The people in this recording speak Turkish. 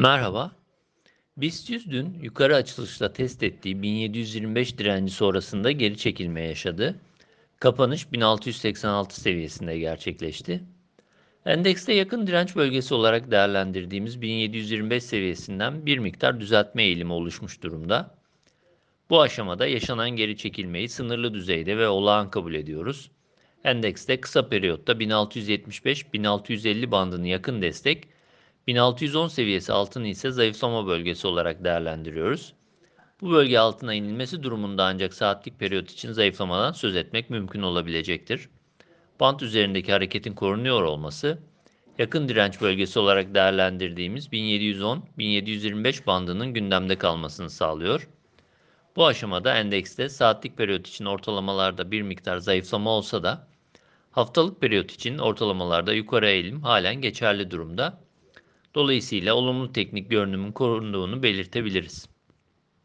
Merhaba. BIST 100 dün yukarı açılışta test ettiği 1725 direnci sonrasında geri çekilme yaşadı. Kapanış 1686 seviyesinde gerçekleşti. Endekste yakın direnç bölgesi olarak değerlendirdiğimiz 1725 seviyesinden bir miktar düzeltme eğilimi oluşmuş durumda. Bu aşamada yaşanan geri çekilmeyi sınırlı düzeyde ve olağan kabul ediyoruz. Endekste kısa periyotta 1675-1650 bandını yakın destek, 1610 seviyesi altını ise zayıflama bölgesi olarak değerlendiriyoruz. Bu bölge altına inilmesi durumunda ancak saatlik periyot için zayıflamadan söz etmek mümkün olabilecektir. Bant üzerindeki hareketin korunuyor olması, yakın direnç bölgesi olarak değerlendirdiğimiz 1710-1725 bandının gündemde kalmasını sağlıyor. Bu aşamada endekste saatlik periyot için ortalamalarda bir miktar zayıflama olsa da haftalık periyot için ortalamalarda yukarı eğilim halen geçerli durumda. Dolayısıyla olumlu teknik görünümün korunduğunu belirtebiliriz.